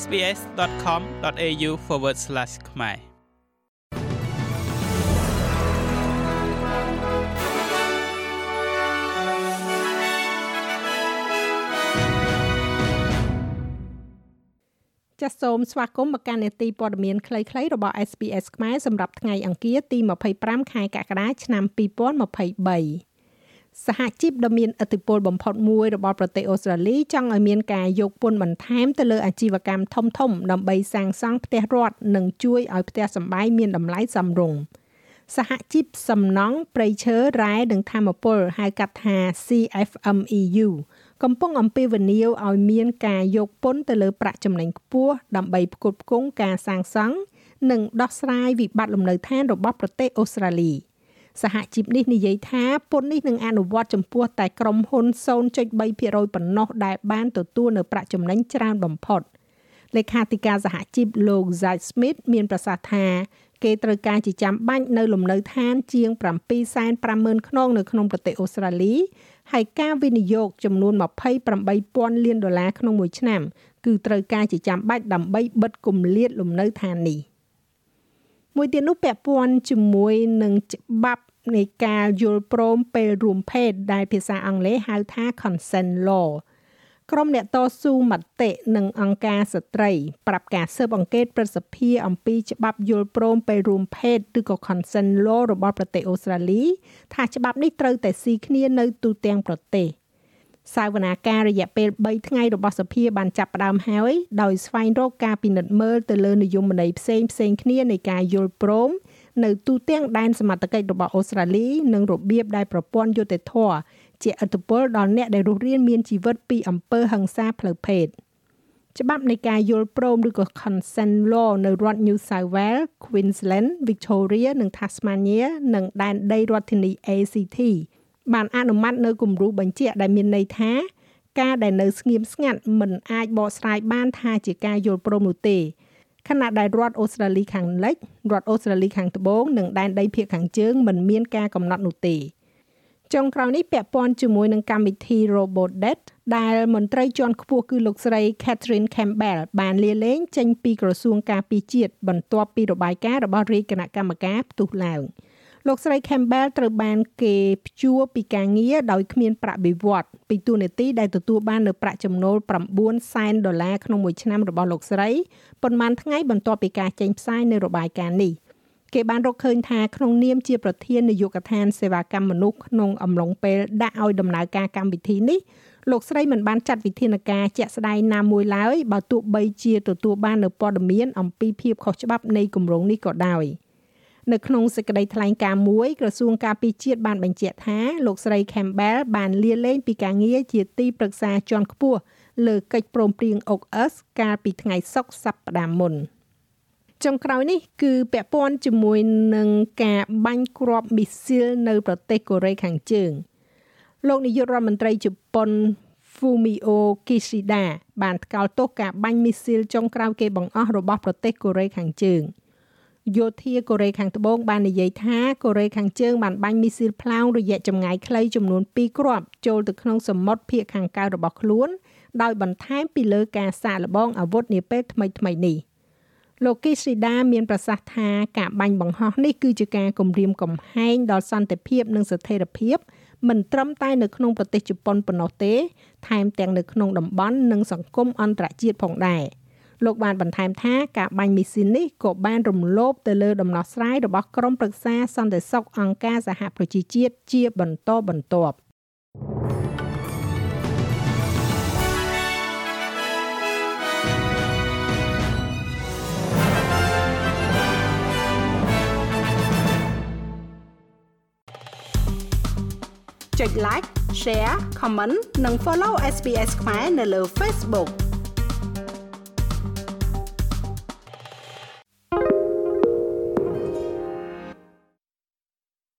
sbs.com.au/ ខ្មែរចាសសូមស្វាគមន៍មកកាន់នេតិព័ត៌មានខ្លីៗរបស់ SBS ខ្មែរសម្រាប់ថ្ងៃអង្គារទី25ខែកក្កដាឆ្នាំ2023 សហជីពដ៏មានឥទ្ធិពលបំផុតមួយរបស់ប្រទេសអូស្ត្រាលីចង់ឲ្យមានការយកពន្ធបន្ថែមទៅលើអាជីវកម្មធំធំដើម្បីសាងសង់ផ្ទះរដ្ឋនិងជួយឲ្យផ្ទះសម្បែងមានតម្លៃសមរម្យសហជីពសំណង់ព្រៃឈើរ៉ែនិងធម្មពលហៅកាត់ថា CFMEU កំពុងអំពាវនាវឲ្យមានការយកពន្ធទៅលើប្រាក់ចំណេញខ្ពស់ដើម្បីផ្គត់ផ្គង់ការសាងសង់និងដោះស្រាយវិបត្តិលំនៅឋានរបស់ប្រទេសអូស្ត្រាលី។ សហជីពនេះនិយាយថាពន្ធនេះនឹងអនុវត្តចំពោះតែក្រុមហ៊ុន0.3%ប៉ុណ្ណោះដែលបានទទួលនៅប្រាក់ចំណេញច្រើនបំផុតលេខាធិការសហជីពលោក Zaid Smith មានប្រសាសន៍ថាគេត្រូវការជាចាំបាច់នៅលំនៅឋានជាង750,000ខ្នងនៅក្នុងប្រទេសអូស្ត្រាលីហើយការវិនិយោគចំនួន28,000លានដុល្លារក្នុងមួយឆ្នាំគឺត្រូវការជាចាំបាច់ដើម្បីបិទគម្លាតលំនៅឋាននេះមួយទៀតនោះពាក់ព័ន្ធជាមួយនឹងច្បាប់ នៃការយល់ព្រមពេលរួមភេទដែលភាសាអង់គ្លេសហៅថា consent law ក្រុមអ្នកតស៊ូមតិនិងអង្គការស្ត្រីប្រាប់ការស៊ើបអង្កេតប្រសិទ្ធភាពអំពីច្បាប់យល់ព្រមពេលរួមភេទឬក៏ consent law របស់ប្រទេសអូស្ត្រាលីថាច្បាប់នេះត្រូវតែស៊ីគ្នានៅទូទាំងប្រទេស។សាវនាការរយៈពេល3ថ្ងៃរបស់សភាបានចាប់ផ្ដើមហើយដោយស្វែងរកការពិនិត្យមើលទៅលើនយោបាយផ្សេងផ្សេងគ្នានៃការយល់ព្រម នៅទូទាំងដែនសមត្ថកិច្ចរបស់អូស្ត្រាលីនិងរបៀបដែលប្រព័ន្ធយុតិធធជាឥទ្ធិពលដល់អ្នកដែលរស់រានមានជីវិតពីអំពើហិង្សាផ្លូវភេទច្បាប់នៃការយល់ព្រមឬក៏ consent law នៅរដ្ឋ New South Wales, Queensland, Victoria និង Tasmania និងដែនដីរដ្ឋធានី ACT បានអនុម័តនៅគំរូបញ្ជាក់ដែលមានន័យថាការដែលនៅស្ងៀមស្ងាត់មិនអាចបកស្រាយបានថាជាការយល់ព្រមនោះទេ ខណៈដែលរដ្ឋអូស្ត្រាលីខាងលិចរដ្ឋអូស្ត្រាលីខាងត្បូងនិងដែនដីភាគខាងជើងមិនមានការកំណត់នោះទេចុងក្រោយនេះពាក់ព័ន្ធជាមួយនឹងកម្មវិធី RoboDebt ដែលមន្ត្រីជាន់ខ្ពស់គឺលោកស្រី Catherine Campbell បានលាលែងចេញពីក្រសួងការពារជាតិបន្ទាប់ពីរបាយការណ៍របស់រាជគណៈកម្មការផ្ទុះឡើង។ លោកស្រី Campbell ត្រូវបានគេព្យួរពីការងារដោយគ្មានប្រាក់បៀវត្សពីទូនាទីដែលទទួលបាននៅប្រាក់ចំណូល9សែនដុល្លារក្នុងមួយឆ្នាំរបស់លោកស្រីប៉ុន្មានថ្ងៃបន្ទាប់ពីការចេញផ្សាយនៅរបាយការណ៍នេះគេបានរកឃើញថាក្នុងនាមជាប្រធាននាយកដ្ឋានសេវាកម្មមនុស្សក្នុងអំឡុងពេលដាក់ឲ្យដំណើរការកម្មវិធីនេះលោកស្រីមិនបានចាត់វិធានការជាក់ស្ដែងណាមួយឡើយបើទោះបីជាទទួលបាននៅព័ត៌មានអំពីភាពខុសច្បាប់នៃគម្រោងនេះក៏ដោយ។ នៅក្នុងសេចក្តីថ្លែងការណ៍មួយក្រសួងការពារជាតិបានបញ្ជាក់ថាលោកស្រី Campbell បានលាលែងពីការងារជាទីប្រឹក្សាជាន់ខ្ពស់លើកិច្ចព្រមព្រៀង OCS កាលពីថ្ងៃសុក្រសប្តាហ៍មុនចុងក្រោយនេះគឺពាក់ព័ន្ធជាមួយនឹងការបាញ់គ្រាប់មីស៊ីលនៅប្រទេសកូរ៉េខាងជើងលោកនាយករដ្ឋមន្ត្រីជប៉ុន Fumio Kishida បានថ្កោលទោសការបាញ់មីស៊ីលចុងក្រោយគេបង្អស់របស់ប្រទេសកូរ៉េខាងជើង។ យោធាកូរ៉េខាងត្បូងបាននិយាយថាកូរ៉េខាងជើងបានបាញ់មីស៊ីលផ្លោងរយៈចម្ងាយខ្លីចំនួន2គ្រាប់ចូលទៅក្នុងសមុទ្រភាគខាងកើតរបស់ខ្លួន ដោយបន្ថែមពីលើការសាកល្បងអាវុធនាពេលថ្មីៗនេះលោកគីស៊ីដាមានប្រសាសន៍ថាការបាញ់បង្ហោះនេះគឺជាការគំរាមកំហែងដល់សន្តិភាពនិងស្ថិរភាពមិនត្រឹមតែនៅក្នុងប្រទេសជប៉ុនប៉ុណ្ណោះទេ ថែមទាំងនៅក្នុងតំបន់និងសង្គមអន្តរជាតិផងដែរ។ លោកបានបន្ថែមថាការបាញ់មីស៊ីននេះក៏បានរំលោភទៅលើដំណោះស្រាយរបស់ក្រុមប្រឹក្សាសន្តិសុខអង្គការសហប្រជាជាតិជាបន្តបន្ទាប់ចុច like share comment និង follow SPS ខ្មែរនៅលើ Facebook